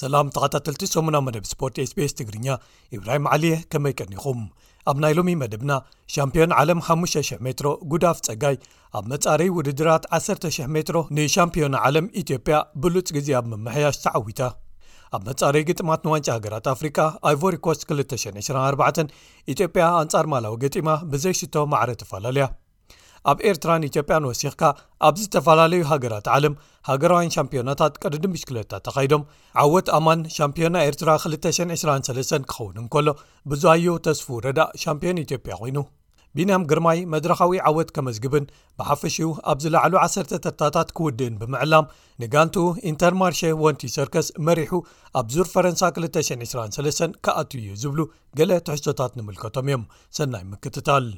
ሰላም ተኸታተልቲ ሰሙና መደብ ስፖርት ስbs ትግርኛ ኢብራሂም ዓሊየ ከመይ ቀኒኹም ኣብ ናይ ሎሚ መደብና ሻምፒዮን ዓለም ሓሙ00 ሜትሮ ጉዳፍ ጸጋይ ኣብ መጻረይ ውድድራት ዓሰርተ ሽሕ ሜትሮ ንሻምፕዮና ዓለም ኢትዮጵያ ብሉጽ ግዜ ኣብ ምምሕያሽ ተዓዊታ። ኣብ መጻረይ ግጥማት ንዋንጫ ሃገራት ኣፍሪቃ ኣይቮሪኮስት 224 ኢትዮጵያ ኣንጻር ማላዊ ገጢማ ብዘይ ሽቶ ማዕረ ተፈላለያ። ኣብ ኤርትራን ኢትዮጵያን ወሲኽካ ኣብ ዝተፈላለዩ ሃገራት ዓለም ሃገራውያን ሻምፕዮናታት ቅድድም ብሽክለታ ተኻይዶም ዓወት ኣማን ሻምፕዮና ኤርትራ 223 ክኸውን እንከሎ ብዙኣዮ ተስፉ ረዳእ ሻምፕዮን ኢትዮጵያ ኮይኑ። ቢንያም ግርማይ መድረኻዊ ዓወት ከመዝግብን ብሓፈሽኡ ኣብ ዝለዓሉ ዓሰርተ ተርታታት ክውድእን ብምዕላም ንጋንትኡ ኢንተርማርሸ ወንቲ ሰርከስ መሪሑ ኣብ ዙር ፈረንሳ 223 ክኣትዩ እዩ ዝብሉ ገለ ትሕዝቶታት ንምልከቶም እዮም ሰናይ ምክትታል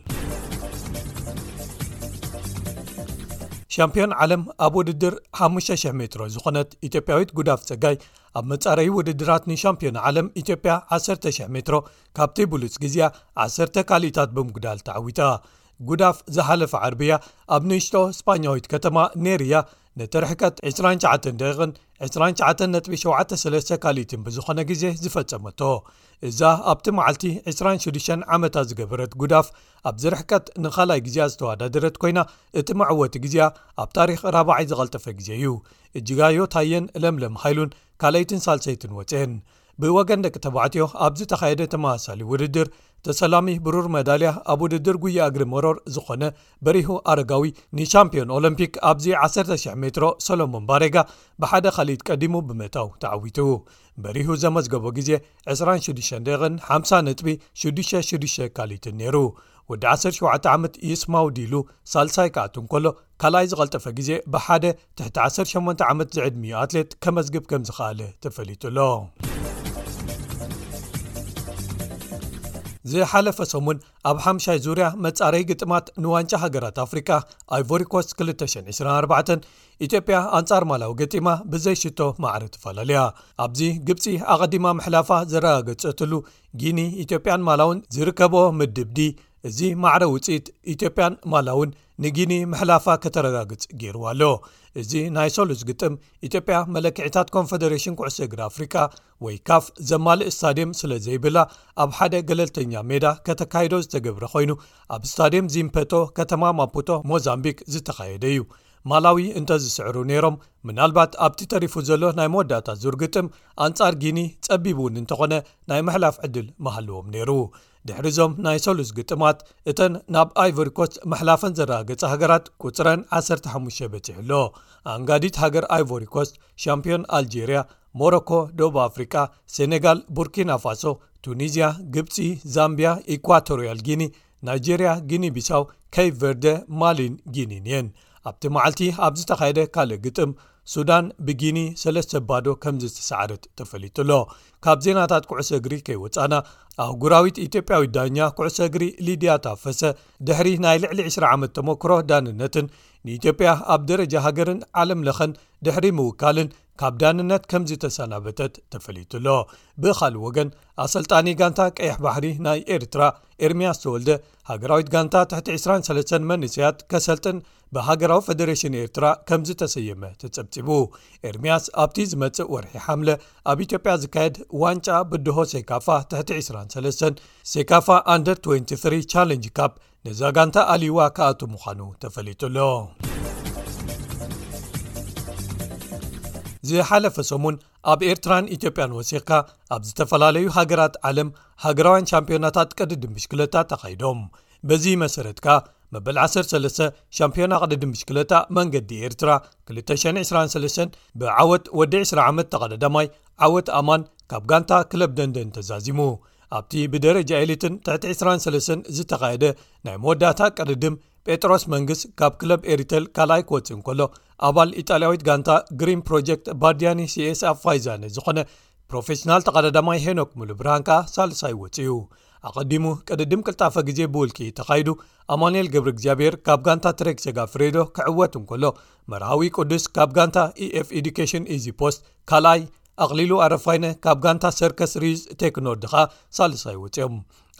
ሻምፒዮን ዓለም ኣብ ውድድር 5,00 ሜትሮ ዝኾነት ኢትዮጵያዊት ጉዳፍ ጸጋይ ኣብ መጻረዩ ውድድራት ንሻምፒዮን ዓለም ኢትዮጵያ 10,00 ሜትሮ ካብቲ ብሉጽ ግዜኣ ዓሰርተ ካልኢታት ብምጉዳል ተዓዊታ ጉዳፍ ዝሓለፈ ዓርቢያ ኣብ ንእሽቶ ስጳኛዊት ከተማ ኔርያ ነቲ ርሕቀት 29 ደቕን 29.73 ካልኢትን ብዝኾነ ግዜ ዝፈጸመቶ እዛ ኣብቲ መዓልቲ 26 ዓመታት ዝገበረት ጉዳፍ ኣብዚ ርሕቀት ንኻልይ ግዜኣ ዝተወዳደረት ኮይና እቲ መዕወቲ ግዜያ ኣብ ታሪክ ራባዓይ ዝቐልጠፈ ግዜ እዩ እጅጋዮ ታየን ለምለም ሃይሉን ካልኣይትን ሳልሰይትን ወፅን ብወገን ደቂ ተባዕትዮ ኣብ ዝተኻየደ ተመሳሳሊ ውድድር ተሰላሚ ብሩር መዳልያ ኣብ ውድድር ጉያ እግሪ መሮር ዝኾነ በሪሁ ኣረጋዊ ንሻምፒዮን ኦሎምፒክ ኣብዚ 10,000 ሜትሮ ሰሎሞን ባሬጋ ብሓደ ካልኢት ቀዲሙ ብምእታው ተዓዊቱ። በሪሁ ዘመዝገቦ ግዜ 26 ደቂቕን 50 ነጥቢ 66 ካልኢትን ነይሩ። ወዲ 17 ዓመት ይስማው ዲሉ ሳልሳይ ክኣቱ እንከሎ ካልኣይ ዝቐልጠፈ ግዜ ብሓደ ትሕቲ 18 ዓመት ዝዕድሚኡ ኣትሌት ከመዝግብ ከም ዝኸኣለ ተፈሊጡሎ ዝሓለፈ ሰሙን ኣብ ሓምሻይ ዙርያ መጻረይ ግጥማት ንዋንጫ ሃገራት ኣፍሪቃ ኣይቮሪኮስ 224 ኢትዮጵያ ኣንጻር ማላዊ ገጢማ ብዘይ ሽቶ ማዕሪ ትፈላለያ ኣብዚ ግብፂ ኣቐዲማ ምሕላፋ ዘረጋገፀትሉ ጊኒ ኢትዮጵያን ማላውን ዝርከቦ ምድብዲ እዚ ማዕረ ውፅኢት ኢትዮጵያን ማላውን ንጊኒ ምሕላፋ ከተረጋግጽ ገይርዋ ኣሎ እዚ ናይ ሰሉስ ግጥም ኢትዮጵያ መለክዒታት ኮንፈደሬሽን ኩዕሶ እግሪ ኣፍሪቃ ወይ ካፍ ዘማልእ ስታድየም ስለ ዘይብላ ኣብ ሓደ ገለልተኛ ሜዳ ከተካይዶ ዝተገብረ ኮይኑ ኣብ ስታድየም ዚምፐቶ ከተማ ማፑቶ ሞዛምቢክ ዝተኻየደ እዩ ማላዊ እንተ ዝስዕሩ ነይሮም ምናልባት ኣብቲ ተሪፉ ዘሎ ናይ መወዳእታ ዙር ግጥም ኣንጻር ጊኒ ጸቢብ እውን እንተኾነ ናይ ምሕላፍ ዕድል መሃልዎም ነይሩ ድሕሪዞም ናይ ሰሉስ ግጥማት እተን ናብ ኣይቮሪኮስት ምሕላፈን ዘረጋገጸ ሃገራት ቁጽረን 15 በጺሑ ኣሎ ኣንጋዲት ሃገር ኣይቮሪኮስት ሻምፕዮን ኣልጀርያ ሞሮኮ ደቡብ ኣፍሪቃ ሴነጋል ቡርኪና ፋሶ ቱኒዝያ ግብፂ ዛምብያ ኢኳቶርያል ጊኒ ናይጀርያ ጊኒ ቢሳው ከይ ቨርደ ማሊን ጊኒን እየን ኣብቲ መዓልቲ ኣብ ዝተኻየደ ካልእ ግጥም ሱዳን ብጊኒ ሰለስተ ባዶ ከምዝዝተሰዕረት ተፈሊጡ ኣሎ ካብ ዜናታት ኩዕሶ እግሪ ከይወጻእና ኣህጉራዊት ኢትዮጵያዊት ዳኛ ኩዕሶ እግሪ ሊድያ ታፈሰ ድሕሪ ናይ ልዕሊ 20 ዓመት ተመክሮ ዳንነትን ንኢትዮጵያ ኣብ ደረጃ ሃገርን ዓለም ለኸን ድሕሪ ምውካልን ካብ ዳንነት ከምዚ ተሰናበተት ተፈሊጡ ኣሎ ብካልእ ወገን ኣሰልጣኒ ጋንታ ቀይሕ ባሕሪ ናይ ኤርትራ ኤርምያስ ተወልደ ሃገራዊት ጋንታ ትሕቲ 23 መንእሰያት ከሰልጥን ብሃገራዊ ፈደሬሽን ኤርትራ ከም ዝተሰየመ ተጸብጺቡ ኤርምያስ ኣብቲ ዝመጽእ ወርሒ ሓምለ ኣብ ኢትዮጵያ ዝካየድ ዋንጫ ብድሆ ሴካፋ ትሕቲ 23 ሴካፋ ኣንደር 23 ቻለንጅ ካፕ ነዛ ጋንታ ኣልዋ ክኣቱ ምዃኑ ተፈሊጡ ኣሎ ዝሓለፈ ሰሙን ኣብ ኤርትራን ኢትዮጵያን ወሲኽካ ኣብ ዝተፈላለዩ ሃገራት ዓለም ሃገራውያን ሻምፒዮናታት ቅድድም ብሽክለታ ተኻይዶም በዚ መሰረት ከኣ መበል 13 ሻምፒዮና ቅድድም ብሽክለታ መንገዲ ኤርትራ 223 ብዓወት ወዲ 20 ዓመት ተቐዳዳማይ ዓወት ኣማን ካብ ጋንታ ክለብ ደንደን ተዛዚሙ ኣብቲ ብደረጃ ኤሊትን ትሕቲ 23 ዝተኻየደ ናይ መወዳእታ ቅድድም ጴጥሮስ መንግስ ካብ ክለብ ኤሪተል ካልኣይ ክወፅእ እንከሎ ኣባል ኢጣልያዊት ጋንታ ግሪን ፕሮጀክት ባድያኒ ሲስ ኣብ ፋይዛኒ ዝኾነ ፕሮፌሽናል ተቓዳዳማይ ሄኖክ ምሉ ብርሃን ከኣ ሳልሳይ ወፅእዩ ኣቐዲሙ ቅድድም ቅልጣፈ ግዜ ብውልቂ ተኻይዱ ኣማንኤል ግብሪ እግዚኣብሄር ካብ ጋንታ ትሬክ ሰጋ ፍሬዶ ክዕወት እንከሎ መርሃዊ ቅዱስ ካብ ጋንታ ኤኤፍ ኤዱኬሽን ኢዚ ፖስት ካልኣይ ኣቕሊሉ ኣረፋይነ ካብ ጋንታ ሰርከስ ሪዝ ቴክኖርድ ኸኣ ሳልሳይ ወፅኦም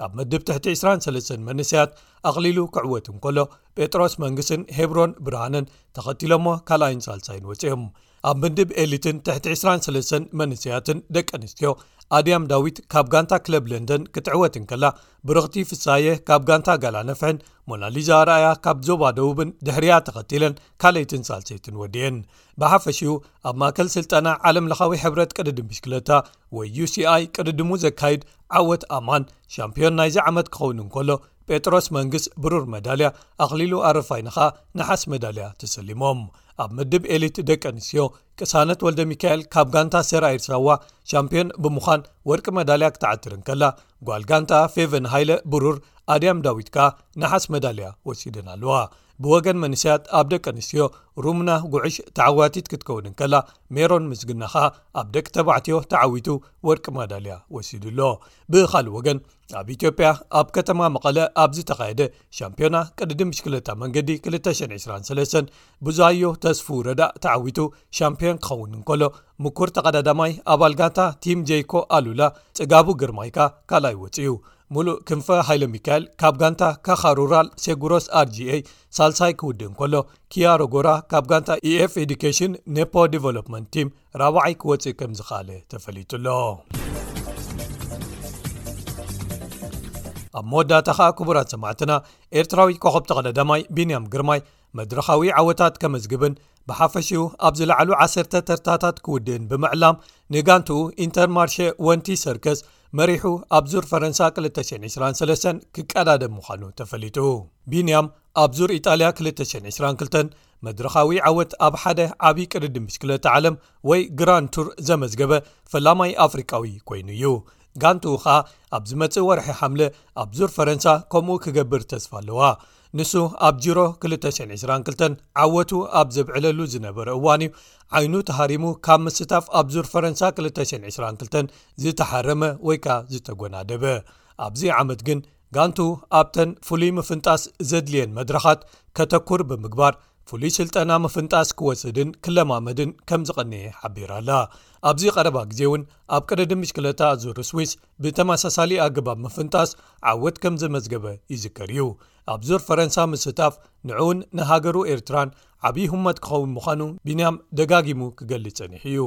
ኣብ መድብ ትሕቲ 23 መንስያት ኣቕሊሉ ክዕወት እንከሎ ጴጥሮስ መንግስን ሄብሮን ብርሃንን ተኸቲሎሞ ካልኣይን ሳልሳይን ወፅኦም ኣብ ምድብ ኤሊትን ትሕቲ 23 መንሰያትን ደቂ ኣንስትዮ ኣድያም ዳዊት ካብ ጋንታ ክለብ ለንደን ክትዕወትን ከላ ብርኽቲ ፍሳየ ካብ ጋንታ ጋላ ነፍሐን ሞናሊዛ ኣርኣያ ካብ ዞባ ደቡብን ድሕርያ ተኸቲለን ካልይትን ሳልሰይትን ወድኤን ብሓፈሽኡ ኣብ ማእከል ስልጠና ዓለም ለኻዊ ሕብረት ቅድድም ብሽክለታ ወዩሲኣይ ቅድድሙ ዘካይድ ዓወት ኣማን ሻምፕዮን ናይዚ ዓመት ክኸውን እንከሎ ጴጥሮስ መንግስ ብሩር መዳልያ ኣኽሊሉ ኣረፋይን ኸኣ ንሓስ መዳልያ ተሰሊሞም ኣብ ምድብ ኤሊት ደቂ ኣንስትዮ ቅሳነት ወልደ ሚካኤል ካብ ጋንታ ሰራይርሳዋ ሻምፕዮን ብምዃን ወርቂ መዳልያ ክትዓትርን ከላ ጓል ጋንታ ፌቨን ሃይለ ብሩር ኣድያም ዳዊት ከኣ ንሓስ መዳልያ ወሲደን ኣለዋ ብወገን መንስያት ኣብ ደቂ ኣንስትዮ ሩምና ጉዕሽ ተዓዋቲት ክትከውንን ከላ ሜሮን ምስግና ኸኣ ኣብ ደቂ ተባዕትዮ ተዓዊቱ ወርቂ ማዳልያ ወሲዱ ኣሎ ብኻልእ ወገን ኣብ ኢትዮጵያ ኣብ ከተማ መቐለ ኣብ ዝተኻየደ ሻምፒዮና ቅድዲ ምሽክለታ መንገዲ 223 ብዙሃዮ ተስፉ ረዳእ ተዓዊቱ ሻምፒዮን ክኸውን እንከሎ ምኩር ተቐዳዳማይ ኣባልጋንታ ቲም ጀይኮ ኣሉላ ጽጋቡ ግርማይካ ካልኣይ ወፅ እዩ ሙሉእ ክንፈ ሃይለሚካኤል ካብ ጋንታ ካኻ ሩራል ሴጉሮስ ኣርጂኤ ሳልሳይ ክውድእ እንከሎ ኪያሮጎራ ካብ ጋንታ ኤኤፍ ኤዲኬሽን ኔፖ ዴቨሎፕመንት ቲም ራብዓይ ክወፅእ ከም ዝኸኣለ ተፈሊጡ ኣሎ ኣብ መወዳእታ ኸኣ ክቡራት ሰማዕትና ኤርትራዊ ኮኸብ ተቐዳዳማይ ቢንያም ግርማይ መድረኻዊ ዓወታት ከመዝግብን ብሓፈሽኡ ኣብ ዝለዓሉ ዓሰርተ ተርታታት ክውድእን ብምዕላም ንጋንትኡ ኢንተርማርሸ ወንቲ ሰርከስ መሪሑ ኣብ ዙር ፈረንሳ 223 ክቀዳደም ምዃኑ ተፈሊጡ ቢንያም ኣብ ዙር ኢጣልያ 222 መድረኻዊ ዓወት ኣብ ሓደ ዓብዪ ቅድዲ ምሽክለቲ ዓለም ወይ ግራን ቱር ዘመዝገበ ፈላማይ ኣፍሪቃዊ ኮይኑ እዩ ጋንትኡ ኸኣ ኣብ ዝመጽእ ወርሒ ሓምለ ኣብ ዙር ፈረንሳ ከምኡ ክገብር ተስፋ ኣለዋ ንሱ ኣብ ጅሮ 222 ዓወቱ ኣብ ዘብዕለሉ ዝነበረ እዋን እዩ ዓይኑ ተሃሪሙ ካብ ምስታፍ ኣብ ዙር ፈረንሳ 222 ዝተሓረመ ወይ ከኣ ዝተጎናደበ ኣብዚ ዓመት ግን ጋንቱ ኣብተን ፍሉይ ምፍንጣስ ዘድልየን መድረኻት ከተኩር ብምግባር ፍሉይ ስልጠና ምፍንጣስ ክወስድን ክለማመድን ከም ዝቐነየ ሓቢራ ኣላ ኣብዚ ቀረባ ግዜ እውን ኣብ ቅደዲ ምሽክለታ ዙር ስዊስ ብተመሳሳሊ ኣገባብ ምፍንጣስ ዓወት ከም ዘመዝገበ ይዝከር እዩ ኣብ ዙር ፈረንሳ ምስታፍ ንዕኡን ንሃገሩ ኤርትራን ዓብዪ ህሞት ክኸውን ምዃኑ ቢንያም ደጋጊሙ ክገልፅ ፀኒሑ እዩ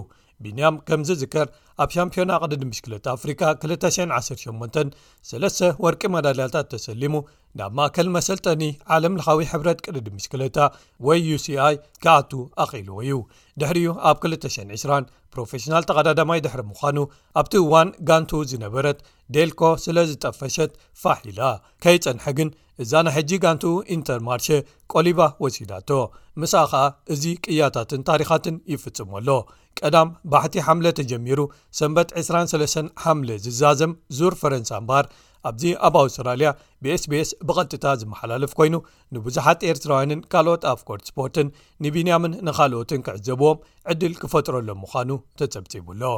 ቢንያም ከም ዝዝከር ኣብ ሻምፒዮና ቅድዲ ምሽክለት ኣፍሪካ 218 ሰለስተ ወርቂ መዳልያታት ተሰሊሙ ናብ ማእከል መሰልጠኒ ዓለም ለኻዊ ሕብረት ቅድዲ ምሽክለታ ወይ uሲኣይ ክኣቱ ኣኽኢልዎ እዩ ድሕሪኡ ኣብ 220 ፕሮፌሽናል ተቐዳዳማይ ድሕሪ ምዃኑ ኣብቲ እዋን ጋንቱ ዝነበረት ዴልኮ ስለ ዝጠፈሸት ፋሕ ኢላ ከይጸንሐ ግን እዛ ናይ ሕጂ ጋንቱ ኢንተርማርሸ ቆሊባ ወሲዳቶ ምስኣ ኸኣ እዚ ቅያታትን ታሪኻትን ይፍጽሞ ኣሎ ቀዳም ባሕቲ ሓምለ ተጀሚሩ ሰንበት 23 ሓምለ ዝዛዘም ዙር ፈረንሳ እምበሃር ኣብዚ ኣብ ኣውስትራልያ ብስቤስ ብቐጥታ ዝመሓላለፍ ኮይኑ ንብዙሓት ኤርትራውያንን ካልኦት ኣፍኮርት ስፖርትን ንቢንያምን ንኻልኦትን ክዕዘብዎም ዕድል ክፈጥረሎም ምዃኑ ተጸብጺቡ ኣሎ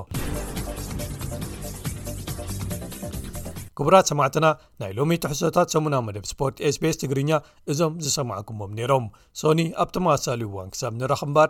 ክቡራት ሰማዕትና ናይ ሎሚ ትሕሶታት ሰሙና መደብ ስፖርት ስቤስ ትግርኛ እዞም ዝሰማዕኩሞም ነይሮም ሶኒ ኣብ ተመሳሳሊ ዋን ክሳብ ንራኽ እምባር